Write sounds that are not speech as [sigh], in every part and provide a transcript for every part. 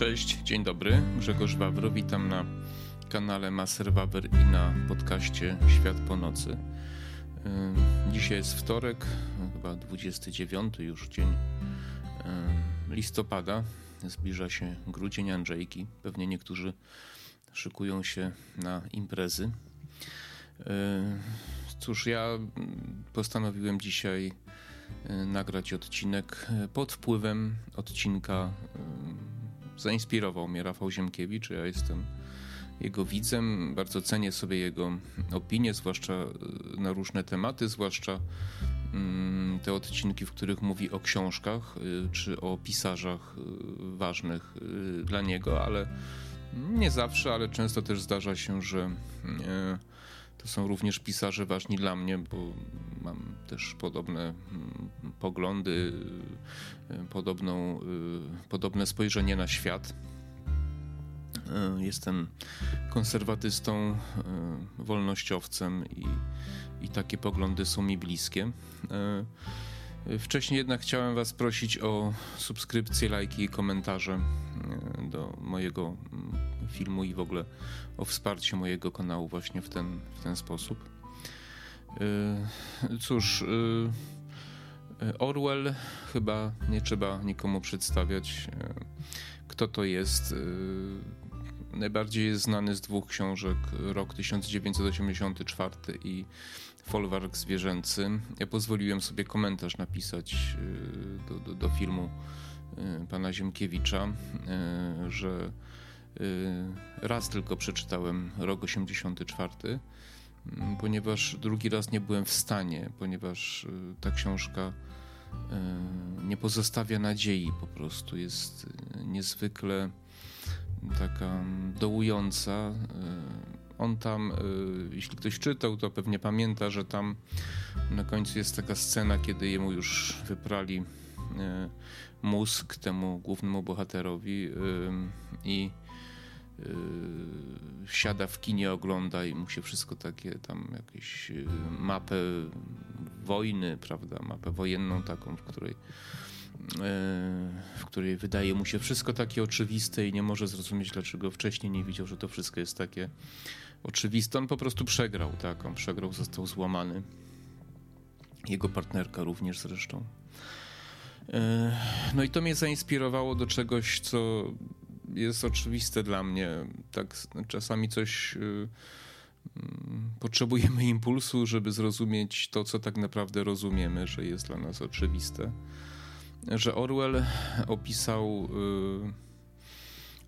Cześć, dzień dobry. Grzegorz Wawro, witam na kanale Maser Wawer i na podcaście Świat po nocy. Dzisiaj jest wtorek, chyba 29 już dzień listopada. Zbliża się grudzień Andrzejki. Pewnie niektórzy szykują się na imprezy. Cóż, ja postanowiłem dzisiaj nagrać odcinek pod wpływem odcinka zainspirował mnie Rafał Ziemkiewicz. Ja jestem jego widzem, bardzo cenię sobie jego opinie, zwłaszcza e, na różne tematy, zwłaszcza mm, te odcinki, w których mówi o książkach e, czy o pisarzach e, ważnych dla niego, ale nie zawsze, ale często też zdarza się, że to są również pisarze ważni dla mnie, bo mam też podobne mm, poglądy, y, podobną, y, podobne spojrzenie na świat. Y, jestem konserwatystą, wolnościowcem i, i takie poglądy są mi bliskie. Wcześniej jednak chciałem Was prosić o subskrypcje, lajki i komentarze do mojego mm, filmu i w ogóle o wsparcie mojego kanału właśnie w ten, w ten sposób. Y, cóż, y, y, Orwell chyba nie trzeba nikomu przedstawiać, kto to jest. Najbardziej jest znany z dwóch książek, rok 1984 i Folwark Zwierzęcy. Ja pozwoliłem sobie komentarz napisać do, do, do filmu pana Ziemkiewicza, że raz tylko przeczytałem rok 84 Mm, ponieważ drugi raz nie byłem w stanie, ponieważ y, ta książka y, nie pozostawia nadziei po prostu. Jest y, niezwykle taka dołująca. On tam, jeśli ktoś czytał, to pewnie pamięta, że tam na końcu jest taka scena, kiedy jemu już wyprali mózg temu głównemu bohaterowi i Yy, siada w kinie, ogląda i mu się wszystko takie tam jakieś yy, mapę wojny, prawda, mapę wojenną taką, w której yy, w której wydaje mu się wszystko takie oczywiste i nie może zrozumieć, dlaczego wcześniej nie widział, że to wszystko jest takie oczywiste. On po prostu przegrał, tak, on przegrał, został złamany. Jego partnerka również zresztą. No i to mnie zainspirowało do czegoś, co jest oczywiste dla mnie. Tak czasami coś y, mm, potrzebujemy impulsu, żeby zrozumieć to, co tak naprawdę rozumiemy, że jest dla nas oczywiste. Że Orwell opisał. Y,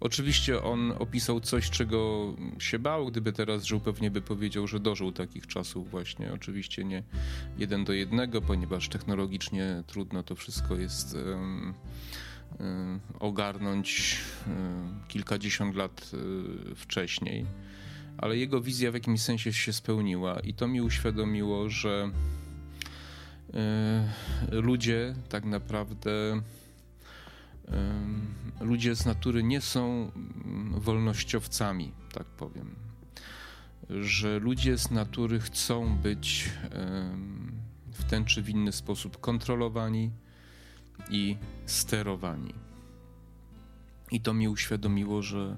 oczywiście on opisał coś, czego się bał. Gdyby teraz żył, pewnie by powiedział, że dożył takich czasów, właśnie. Oczywiście nie jeden do jednego, ponieważ technologicznie trudno to wszystko jest. Um, ogarnąć y, kilkadziesiąt lat y, wcześniej, ale jego wizja w jakimś sensie się spełniła i to mi uświadomiło, że ludzie tak naprawdę ludzie z natury nie są mm, wolnościowcami, tak powiem. Że ludzie z natury chcą być w ten czy w inny sposób kontrolowani, i sterowani. I to mi uświadomiło, że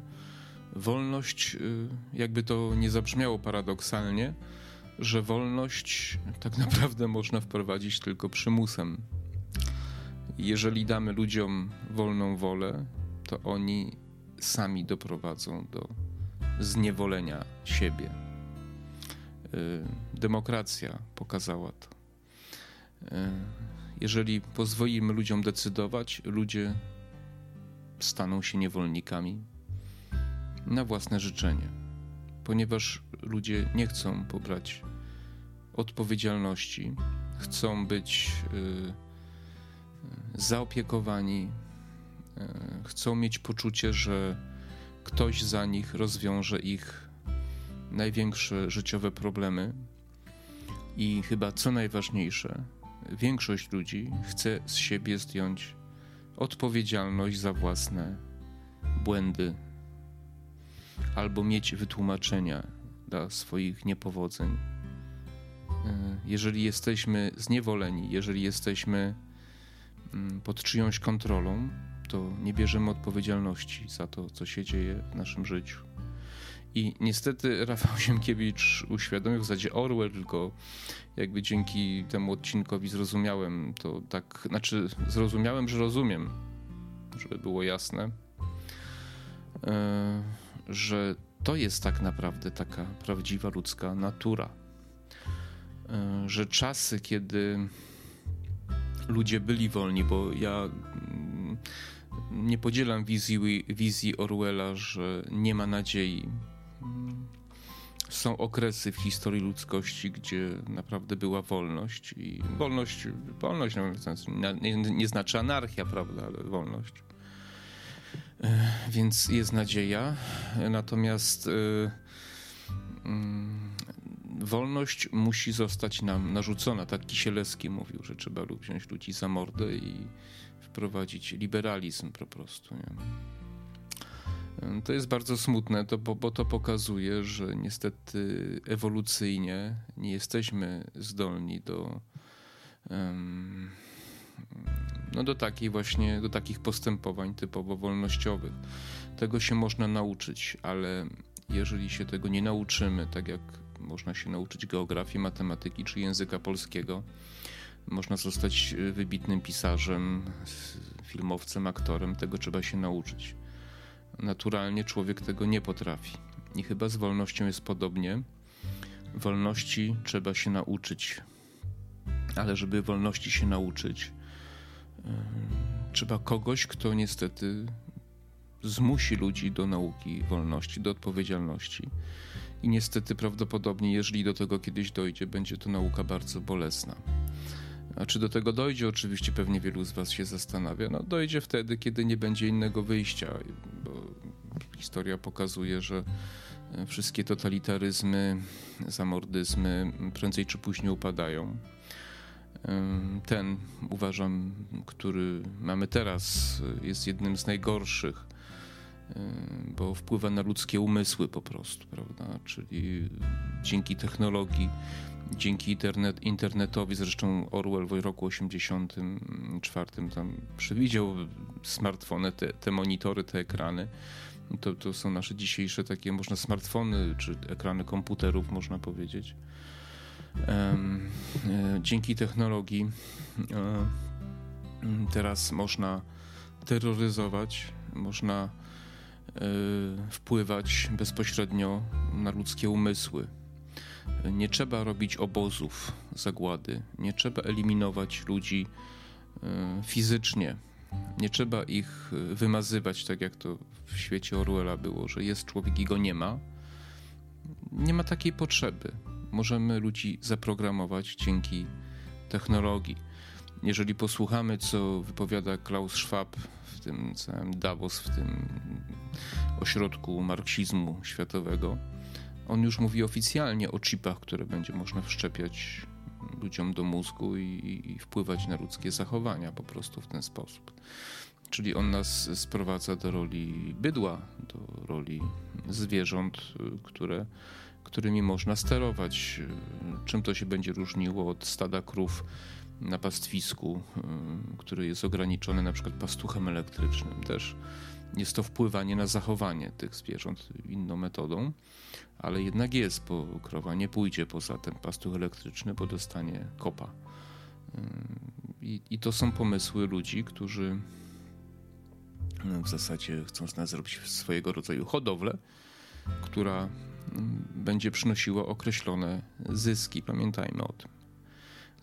wolność, y, jakby to nie zabrzmiało paradoksalnie, że wolność tak naprawdę można wprowadzić tylko przymusem. Jeżeli damy ludziom wolną wolę, to oni sami doprowadzą do zniewolenia siebie. Y, demokracja pokazała to. Y, jeżeli pozwolimy ludziom decydować, ludzie staną się niewolnikami na własne życzenie, ponieważ ludzie nie chcą pobrać odpowiedzialności, chcą być y, zaopiekowani, y, chcą mieć poczucie, że ktoś za nich rozwiąże ich największe życiowe problemy. I chyba co najważniejsze, większość ludzi chce z siebie zdjąć odpowiedzialność za własne błędy albo mieć wytłumaczenia dla swoich niepowodzeń. E, jeżeli jesteśmy zniewoleni, jeżeli jesteśmy mm, pod czyjąś kontrolą, to nie bierzemy odpowiedzialności za to, co się dzieje w naszym życiu. I niestety Rafał Siemkiewicz uświadomił, w zasadzie Orwell, tylko jakby dzięki temu odcinkowi zrozumiałem to tak, znaczy zrozumiałem, że rozumiem, żeby było jasne, e, że to jest tak naprawdę taka prawdziwa ludzka natura. E, że czasy, kiedy ludzie byli wolni, bo ja mm, nie podzielam wizji, wizji Orwella, że nie ma nadziei. Są okresy w historii ludzkości, gdzie naprawdę była wolność i wolność, wolność no, nie, nie znaczy anarchia, prawda, ale wolność. E, więc jest nadzieja, natomiast e, mm, wolność musi zostać nam narzucona. Tak Kisielewski mówił, że trzeba wziąć ludzi za mordę i wprowadzić liberalizm po prostu. Nie? To jest bardzo smutne, to, bo, bo to pokazuje, że niestety ewolucyjnie nie jesteśmy zdolni do, um, no do takiej właśnie, do takich postępowań typowo wolnościowych. Tego się można nauczyć, ale jeżeli się tego nie nauczymy, tak jak można się nauczyć geografii, matematyki czy języka polskiego, można zostać wybitnym pisarzem, filmowcem, aktorem, tego trzeba się nauczyć. Naturalnie człowiek tego nie potrafi. I chyba z wolnością jest podobnie. Wolności trzeba się nauczyć. Ale żeby wolności się nauczyć, trzeba kogoś, kto niestety zmusi ludzi do nauki wolności, do odpowiedzialności. I niestety prawdopodobnie, jeżeli do tego kiedyś dojdzie, będzie to nauka bardzo bolesna. A czy do tego dojdzie? Oczywiście pewnie wielu z Was się zastanawia. No, dojdzie wtedy, kiedy nie będzie innego wyjścia, bo historia pokazuje, że e, wszystkie totalitaryzmy, zamordyzmy prędzej czy później upadają. Ten, uważam, który mamy teraz, jest jednym z najgorszych, bo wpływa na ludzkie umysły po prostu, prawda? Czyli dzięki technologii dzięki internet, internetowi, zresztą Orwell w roku 84 tam przewidział smartfony, te, te monitory, te ekrany. To, to są nasze dzisiejsze takie, można smartfony, czy ekrany komputerów, można powiedzieć. Um, dzięki technologii e, teraz można terroryzować, można e, wpływać bezpośrednio na ludzkie umysły nie trzeba robić obozów zagłady, nie trzeba eliminować ludzi e, fizycznie, nie trzeba ich e, wymazywać, tak jak to w świecie Orwella było, że jest człowiek i go nie ma. Nie ma takiej potrzeby. Możemy ludzi zaprogramować dzięki technologii. Jeżeli posłuchamy, co wypowiada Klaus Schwab w tym całym Davos, w tym ośrodku marksizmu światowego, on już mówi oficjalnie o chipach, które będzie można wszczepiać ludziom do mózgu i, i wpływać na ludzkie zachowania po prostu w ten sposób. Czyli on nas sprowadza do roli bydła, do roli zwierząt, które, którymi można sterować. Czym to się będzie różniło od stada krów na pastwisku, który jest ograniczony na przykład pastuchem elektrycznym. Też jest to wpływanie na zachowanie tych zwierząt inną metodą ale jednak jest, bo krowa nie pójdzie poza ten pastuch elektryczny, bo dostanie kopa. I, I, to są pomysły ludzi, którzy no, w zasadzie chcą z nas zrobić swojego rodzaju hodowlę, która będzie przynosiła określone zyski. Pamiętajmy o tym.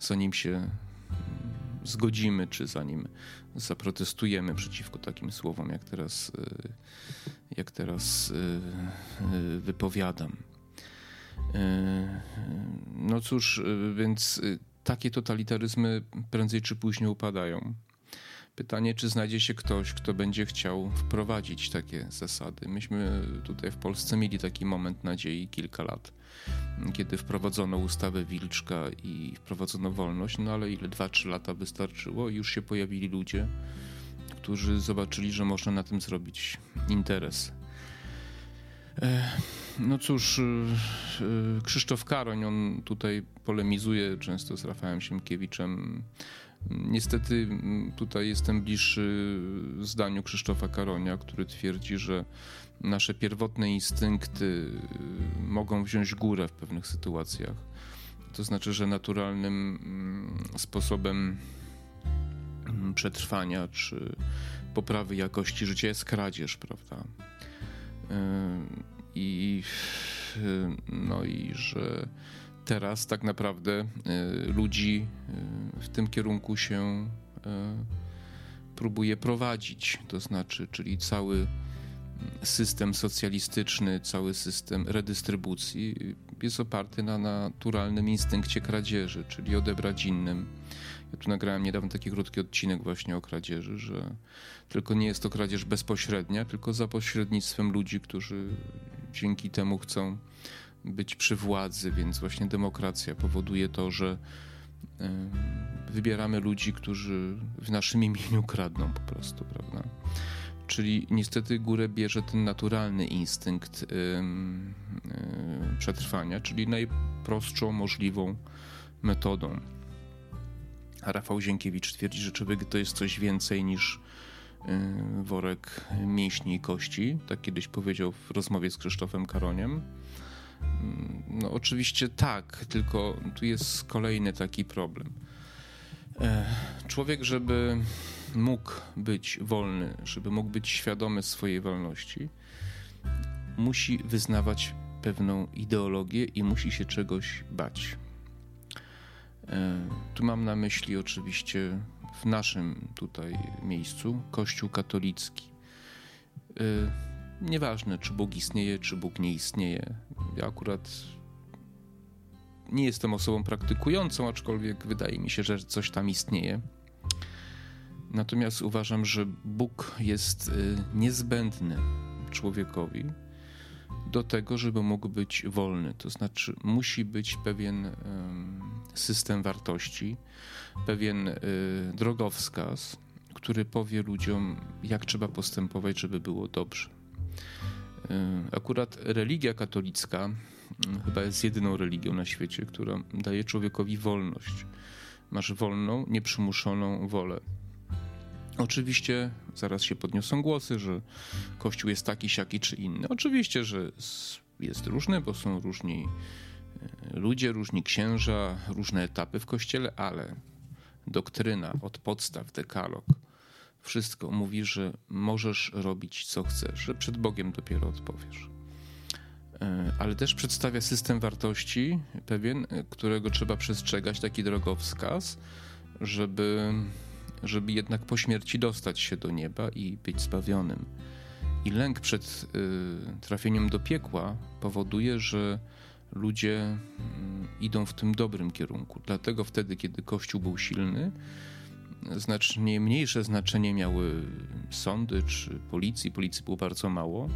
Zanim się zgodzimy, czy zanim zaprotestujemy przeciwko takim słowom, jak teraz, e, jak teraz e, e, wypowiadam. No cóż, więc takie totalitaryzmy prędzej czy później upadają. Pytanie, czy znajdzie się ktoś, kto będzie chciał wprowadzić takie zasady. Myśmy tutaj w Polsce mieli taki moment nadziei kilka lat kiedy wprowadzono ustawę Wilczka i wprowadzono wolność, no ale ile 2-3 lata wystarczyło i już się pojawili ludzie, którzy zobaczyli, że można na tym zrobić interes. No cóż, y, y, Krzysztof Karoń, on tutaj polemizuje często z Rafałem Siemkiewiczem. Niestety mm, tutaj jestem bliższy zdaniu Krzysztofa Karonia, który twierdzi, że nasze pierwotne instynkty y, mogą wziąć górę w pewnych sytuacjach. To znaczy, że naturalnym mm, sposobem mm, przetrwania czy poprawy jakości życia jest kradzież, prawda? I, no i że teraz tak naprawdę e, ludzi e, w tym kierunku się e, próbuje prowadzić. To znaczy, czyli cały system socjalistyczny, cały system redystrybucji jest oparty na naturalnym instynkcie kradzieży, czyli odebrać innym. Ja tu nagrałem niedawno taki krótki odcinek właśnie o kradzieży, że tylko nie jest to kradzież bezpośrednia, tylko za pośrednictwem ludzi, którzy dzięki temu chcą być przy władzy, więc właśnie demokracja powoduje to, że wybieramy ludzi, którzy w naszym imieniu kradną po prostu, prawda? Czyli niestety górę bierze ten naturalny instynkt przetrwania, czyli najprostszą możliwą metodą. A Rafał Zienkiewicz twierdzi, że człowiek to jest coś więcej niż y, worek mięśni i kości. Tak kiedyś powiedział w rozmowie z Krzysztofem Karoniem. Mm, no oczywiście tak, tylko tu jest kolejny taki problem. E, człowiek, żeby mógł być wolny, żeby mógł być świadomy swojej wolności, musi wyznawać pewną ideologię i musi się czegoś bać. E, tu mam na myśli oczywiście w naszym tutaj miejscu Kościół katolicki. Nieważne, czy Bóg istnieje, czy Bóg nie istnieje. Ja akurat nie jestem osobą praktykującą, aczkolwiek wydaje mi się, że coś tam istnieje. Natomiast uważam, że Bóg jest e, niezbędny człowiekowi do tego, żeby mógł być wolny. To znaczy, musi być pewien system wartości, pewien y, drogowskaz, który powie ludziom, jak trzeba postępować, żeby było dobrze. Y, akurat religia katolicka y, chyba jest jedyną religią na świecie, która daje człowiekowi wolność. Masz wolną, nieprzymuszoną wolę. Oczywiście zaraz się podniosą głosy, że Kościół jest taki, siaki czy inny. Oczywiście, że jest różny, bo są różni e, ludzie, różni księża, różne etapy w Kościele, ale doktryna od podstaw, dekalog, wszystko mówi, że możesz robić co chcesz, że przed Bogiem dopiero odpowiesz. E, ale też przedstawia system wartości pewien, e, którego trzeba przestrzegać, taki drogowskaz, żeby żeby jednak po śmierci dostać się do nieba i być zbawionym. I lęk przed y, trafieniem do piekła powoduje, że ludzie y, idą w tym dobrym kierunku. Dlatego wtedy, kiedy Kościół był silny, znacznie mniejsze znaczenie miały sądy czy policji. Policji było bardzo mało.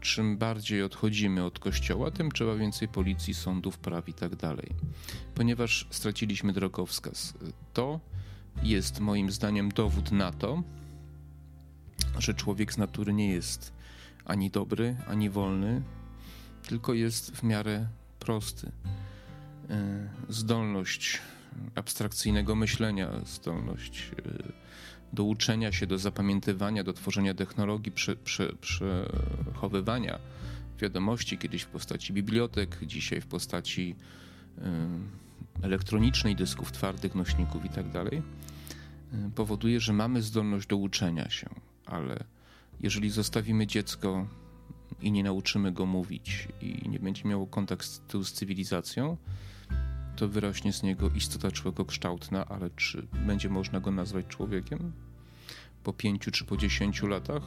Czym bardziej odchodzimy od kościoła, tym trzeba więcej policji, sądów, praw i tak dalej. Ponieważ straciliśmy drogowskaz. To jest moim zdaniem dowód na to, że człowiek z natury nie jest ani dobry, ani wolny, tylko jest w miarę prosty. Zdolność abstrakcyjnego myślenia, zdolność e, do uczenia się, do zapamiętywania, do tworzenia technologii, prze, prze, przechowywania wiadomości, kiedyś w postaci bibliotek, dzisiaj w postaci e, elektronicznej, dysków twardych, nośników itd., tak y, powoduje, że mamy zdolność do uczenia się, ale jeżeli zostawimy dziecko i nie nauczymy go mówić i nie będzie miało kontaktu z cywilizacją, to wyrośnie z niego istota człowiekokształtna, ale czy będzie można go nazwać człowiekiem? Po pięciu czy po dziesięciu latach?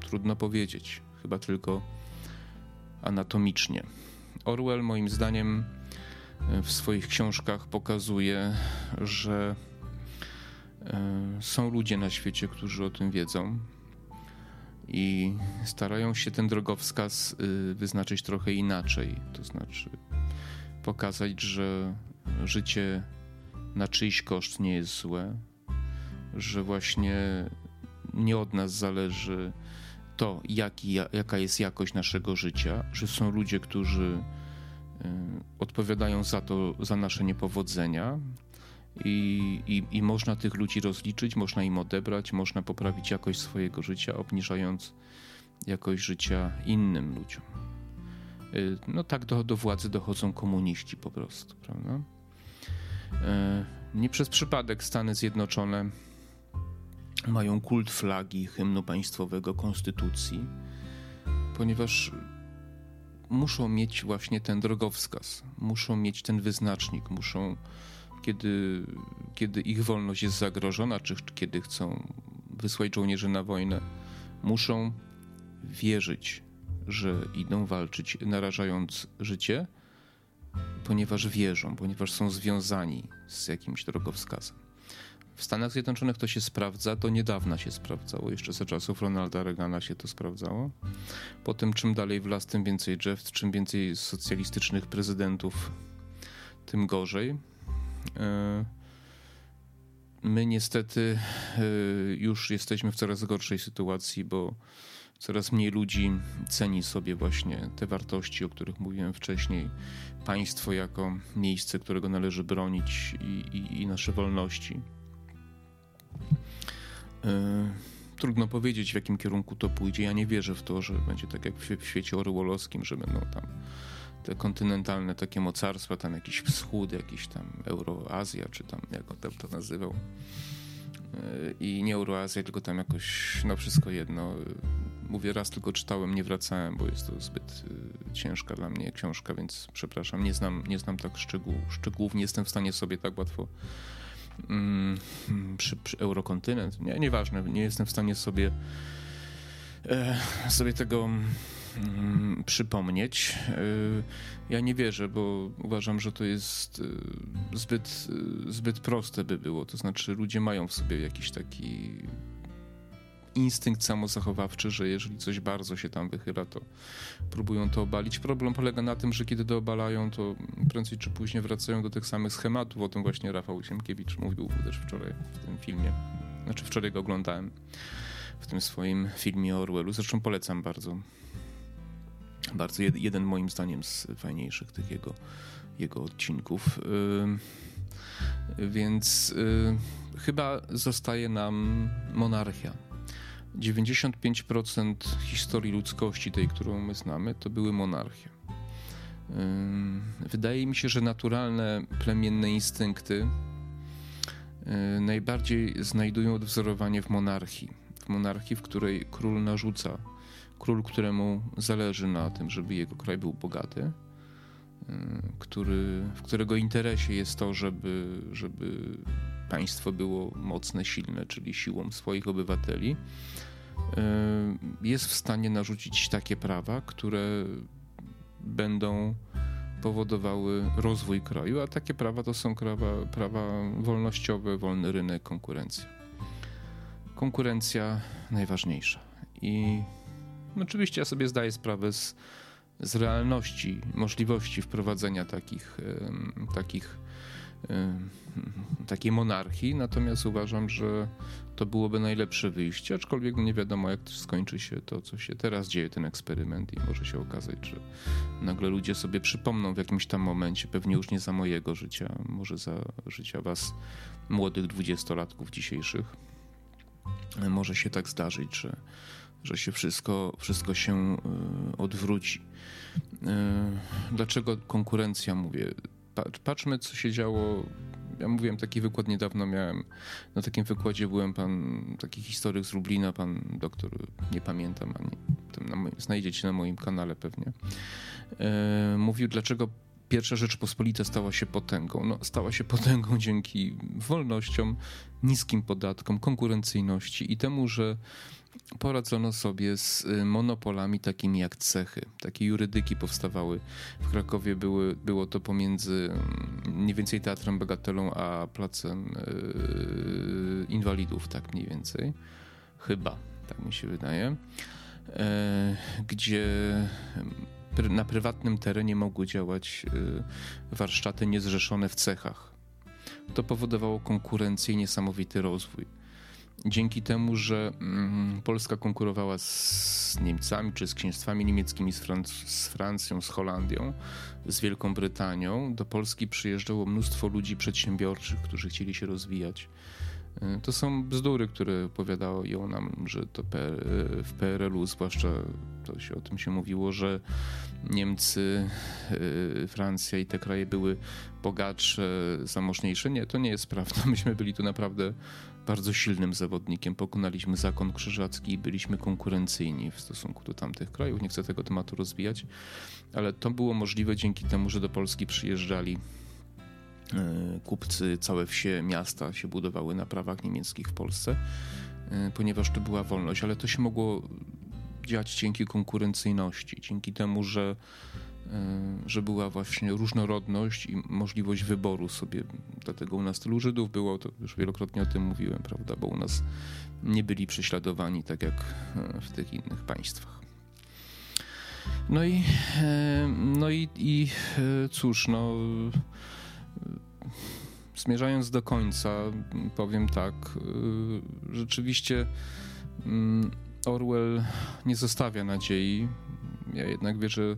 Trudno powiedzieć, chyba tylko anatomicznie. Orwell, moim zdaniem, w swoich książkach pokazuje, że e, są ludzie na świecie, którzy o tym wiedzą i starają się ten drogowskaz y, wyznaczyć trochę inaczej. To znaczy pokazać, że życie na czyjś koszt nie jest złe, że właśnie nie od nas zależy to, jaka jest jakość naszego życia, że są ludzie, którzy odpowiadają za to, za nasze niepowodzenia, i, i, I, można tych ludzi rozliczyć, można im odebrać, można poprawić jakość swojego życia, obniżając jakość życia innym ludziom. Y, no tak do, do władzy dochodzą komuniści po prostu, prawda? Y, nie przez przypadek Stany Zjednoczone mają kult flagi, hymnu państwowego, konstytucji, ponieważ muszą mieć właśnie ten drogowskaz, muszą mieć ten wyznacznik, muszą kiedy, kiedy ich wolność jest zagrożona, czy kiedy chcą wysłać żołnierzy na wojnę, muszą wierzyć, że idą walczyć, narażając życie, ponieważ wierzą, ponieważ są związani z jakimś drogowskazem. W Stanach Zjednoczonych to się sprawdza, to niedawna się sprawdzało, jeszcze za czasów Ronalda Reagana się to sprawdzało. Potem czym dalej w las, tym więcej drzew, czym więcej socjalistycznych prezydentów, tym gorzej. E, my niestety e, już jesteśmy w coraz gorszej sytuacji, bo coraz mniej ludzi ceni sobie właśnie te wartości, o których mówiłem wcześniej. Państwo jako miejsce, którego należy bronić i, i, i nasze wolności. E, trudno powiedzieć, w jakim kierunku to pójdzie. Ja nie wierzę w to, że będzie tak jak w świecie orwellowskim, że będą tam te kontynentalne takie mocarstwa, tam jakiś wschód, jakiś tam Euroazja, czy tam jak on tam to nazywał. I nie Euroazja, tylko tam jakoś, no wszystko jedno. Mówię, raz tylko czytałem, nie wracałem, bo jest to zbyt e, ciężka dla mnie książka, więc przepraszam, nie znam, nie znam tak szczegół, szczegółów, nie jestem w stanie sobie tak łatwo mm, przy, przy Eurokontynent, nie, nieważne, nie jestem w stanie sobie e, sobie tego Mm, przypomnieć. Y, ja nie wierzę, bo uważam, że to jest y, zbyt, y, zbyt proste by było. To znaczy, ludzie mają w sobie jakiś taki instynkt samozachowawczy, że jeżeli coś bardzo się tam wychyla, to próbują to obalić. Problem polega na tym, że kiedy to obalają, to prędzej czy później wracają do tych samych schematów. O tym właśnie Rafał Siemkiewicz mówił też wczoraj w tym filmie. Znaczy wczoraj go oglądałem w tym swoim filmie o Orwellu. Zresztą polecam bardzo. Bardzo jed, jeden moim zdaniem z fajniejszych tych jego, jego odcinków. Yy, więc yy, chyba zostaje nam monarchia. 95% historii ludzkości, tej, którą my znamy, to były monarchie. Yy, wydaje mi się, że naturalne plemienne instynkty y, najbardziej znajdują odwzorowanie w monarchii. W monarchii, w której król narzuca król, któremu zależy na tym, żeby jego kraj był bogaty, y, który, w którego interesie jest to, żeby, żeby państwo było mocne, silne, czyli siłą swoich obywateli, y, jest w stanie narzucić takie prawa, które będą powodowały rozwój kraju, a takie prawa to są prawa, prawa wolnościowe, wolny rynek, konkurencja. Konkurencja najważniejsza. I Oczywiście ja sobie zdaję sprawę z, z realności, możliwości wprowadzenia takich, takich, takiej monarchii, natomiast uważam, że to byłoby najlepsze wyjście, aczkolwiek nie wiadomo, jak skończy się to, co się teraz dzieje, ten eksperyment i może się okazać, że nagle ludzie sobie przypomną w jakimś tam momencie, pewnie już nie za mojego życia, może za życia was, młodych dwudziestolatków dzisiejszych, może się tak zdarzyć, że że się wszystko, wszystko się e, odwróci. E, dlaczego konkurencja, mówię? Patrzmy, co się działo. Ja mówiłem, taki wykład niedawno miałem. Na takim wykładzie byłem pan, taki historyk z Lublina, pan doktor, nie pamiętam, ani znajdziecie na moim kanale pewnie. E, mówił, dlaczego pierwsza Rzeczpospolita stała się potęgą. No, stała się potęgą dzięki wolnościom, niskim podatkom, konkurencyjności i temu, że poradzono sobie z y, monopolami takimi jak cechy. Takie jurydyki powstawały. W Krakowie były, było to pomiędzy mm, mniej więcej Teatrem Bagatelą a Placem yy, Inwalidów, tak mniej więcej. Chyba, tak mi się wydaje. Yy, gdzie na prywatnym terenie mogły działać yy, warsztaty niezrzeszone w cechach. To powodowało konkurencję i niesamowity rozwój dzięki temu, że mm, Polska konkurowała z Niemcami czy z księstwami niemieckimi, z, Franc- z, Francją, z Holandią, z Wielką Brytanią, do Polski przyjeżdżało mnóstwo ludzi przedsiębiorczych, którzy chcieli się rozwijać. E, to są bzdury, które opowiadają nam, że to w PRL-u, zwłaszcza to się o tym się mówiło, że Niemcy, e, Francja i te kraje były bogatsze, zamożniejsze. Nie, to nie jest prawda. [laughs] Myśmy byli tu naprawdę bardzo silnym zawodnikiem. Pokonaliśmy zakon krzyżacki i byliśmy konkurencyjni w stosunku do tamtych krajów. Nie chcę tego tematu rozwijać, ale to było możliwe dzięki temu, że do Polski przyjeżdżali e, kupcy, całe wsie, miasta się budowały na prawach niemieckich w Polsce, e, ponieważ to była wolność, ale to się mogło dziać dzięki konkurencyjności, dzięki temu, że że była właśnie różnorodność i możliwość wyboru sobie. Dlatego u nas tylu Żydów było, to już wielokrotnie o tym mówiłem, prawda, bo u nas nie byli prześladowani tak jak e, w tych innych państwach. No i, e, no i, i cóż, no zmierzając do końca, powiem tak, rzeczywiście mm, Orwell nie zostawia nadziei. Ja jednak wierzę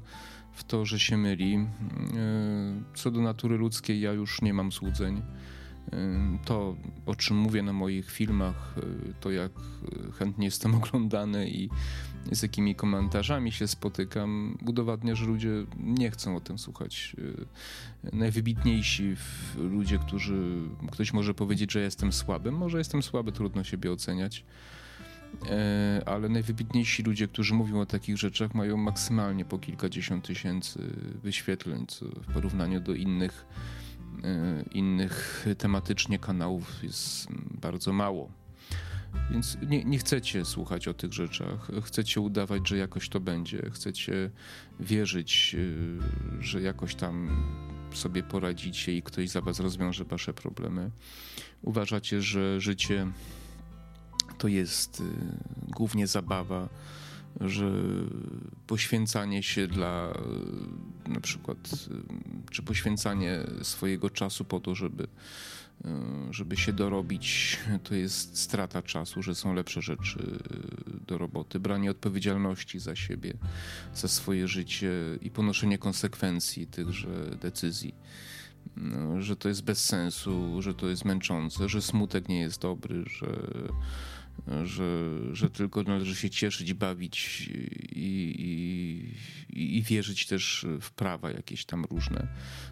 w to, że się myli. E, co do natury ludzkiej, ja już nie mam złudzeń. E, to, o czym mówię na moich filmach, e, to jak chętnie jestem [laughs] oglądany i z jakimi komentarzami się spotykam, udowadnia, że ludzie nie chcą o tym słuchać. Najwybitniejsi ludzie, którzy ktoś może powiedzieć, że jestem słaby, może jestem słaby, trudno siebie oceniać ale najwybitniejsi ludzie, którzy mówią o takich rzeczach, mają maksymalnie po kilkadziesiąt tysięcy wyświetleń, co w porównaniu do innych, e, innych tematycznie kanałów jest bardzo mało. Więc nie, nie, chcecie słuchać o tych rzeczach, chcecie udawać, że jakoś to będzie, chcecie wierzyć, e, że jakoś tam sobie poradzicie i ktoś za was rozwiąże wasze problemy. Uważacie, że życie to jest y, głównie zabawa, że poświęcanie się dla y, na przykład, y, czy poświęcanie swojego czasu po to, żeby, żeby się dorobić, to jest strata czasu, że są lepsze rzeczy do roboty. Branie odpowiedzialności za siebie, za swoje życie i ponoszenie konsekwencji tychże decyzji. że to jest bez sensu, że to jest męczące, że smutek nie jest dobry, że że, że tylko należy się cieszyć, bawić i, i, i, wierzyć też w prawa jakieś tam różne.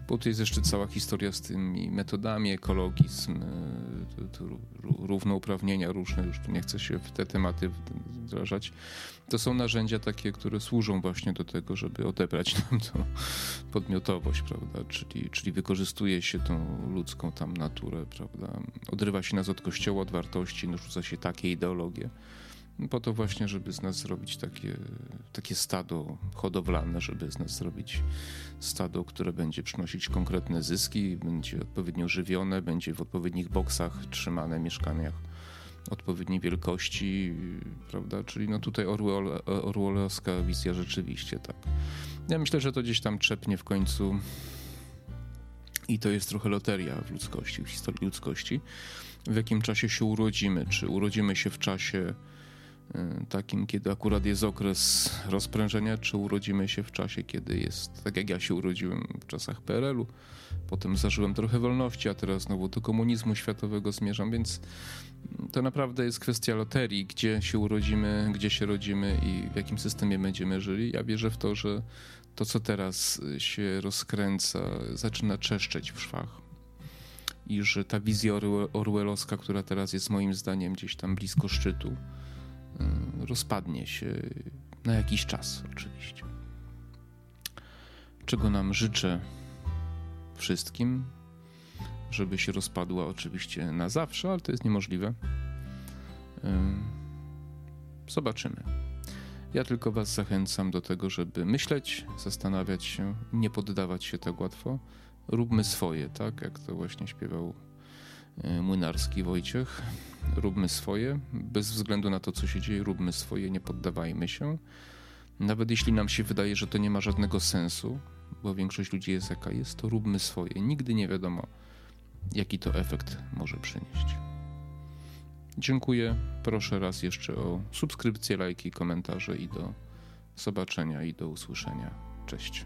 Bo tu jest jeszcze cała historia z tymi metodami, ekologizm, to, to równouprawnienia różne, już tu nie chcę się w te tematy wdrażać. To są narzędzia takie, które służą właśnie do tego, żeby odebrać [laughs] nam tą podmiotowość, prawda? Czyli, czyli wykorzystuje się tą ludzką tam naturę, prawda? Odrywa się nas od kościoła, od wartości, narzuca się takie ideologie. Po to właśnie, żeby z nas zrobić takie, takie stado hodowlane, żeby z nas zrobić stado, które będzie przynosić konkretne zyski, będzie odpowiednio żywione, będzie w odpowiednich boksach trzymane, mieszkaniach odpowiedniej wielkości, prawda? Czyli no tutaj Orwell, Orwellowska wizja rzeczywiście, tak. Ja myślę, że to gdzieś tam trzepnie w końcu i to jest trochę loteria w ludzkości, w historii ludzkości. W jakim czasie się urodzimy? Czy urodzimy się w czasie takim, kiedy akurat jest okres rozprężenia, czy urodzimy się w czasie, kiedy jest, tak jak ja się urodziłem w czasach PRL-u, potem zażyłem trochę wolności, a teraz znowu do komunizmu światowego zmierzam, więc to naprawdę jest kwestia loterii, gdzie się urodzimy, gdzie się rodzimy i w jakim systemie będziemy żyli. Ja wierzę w to, że to, co teraz się rozkręca, zaczyna czeszczeć w szwach. I że ta wizja orwellowska, która teraz jest moim zdaniem gdzieś tam blisko szczytu, y, rozpadnie się na jakiś czas, oczywiście. Czego nam życzę wszystkim, żeby się rozpadła oczywiście na zawsze, ale to jest niemożliwe. Zobaczymy. Ja tylko Was zachęcam do tego, żeby myśleć, zastanawiać się, nie poddawać się tak łatwo. Róbmy swoje, tak jak to właśnie śpiewał młynarski Wojciech. Róbmy swoje, bez względu na to, co się dzieje, róbmy swoje, nie poddawajmy się. Nawet jeśli nam się wydaje, że to nie ma żadnego sensu, bo większość ludzi jest jaka jest, to róbmy swoje. Nigdy nie wiadomo, jaki to efekt może przynieść. Dziękuję. Proszę raz jeszcze o subskrypcję, lajki, komentarze i do zobaczenia i do usłyszenia. Cześć.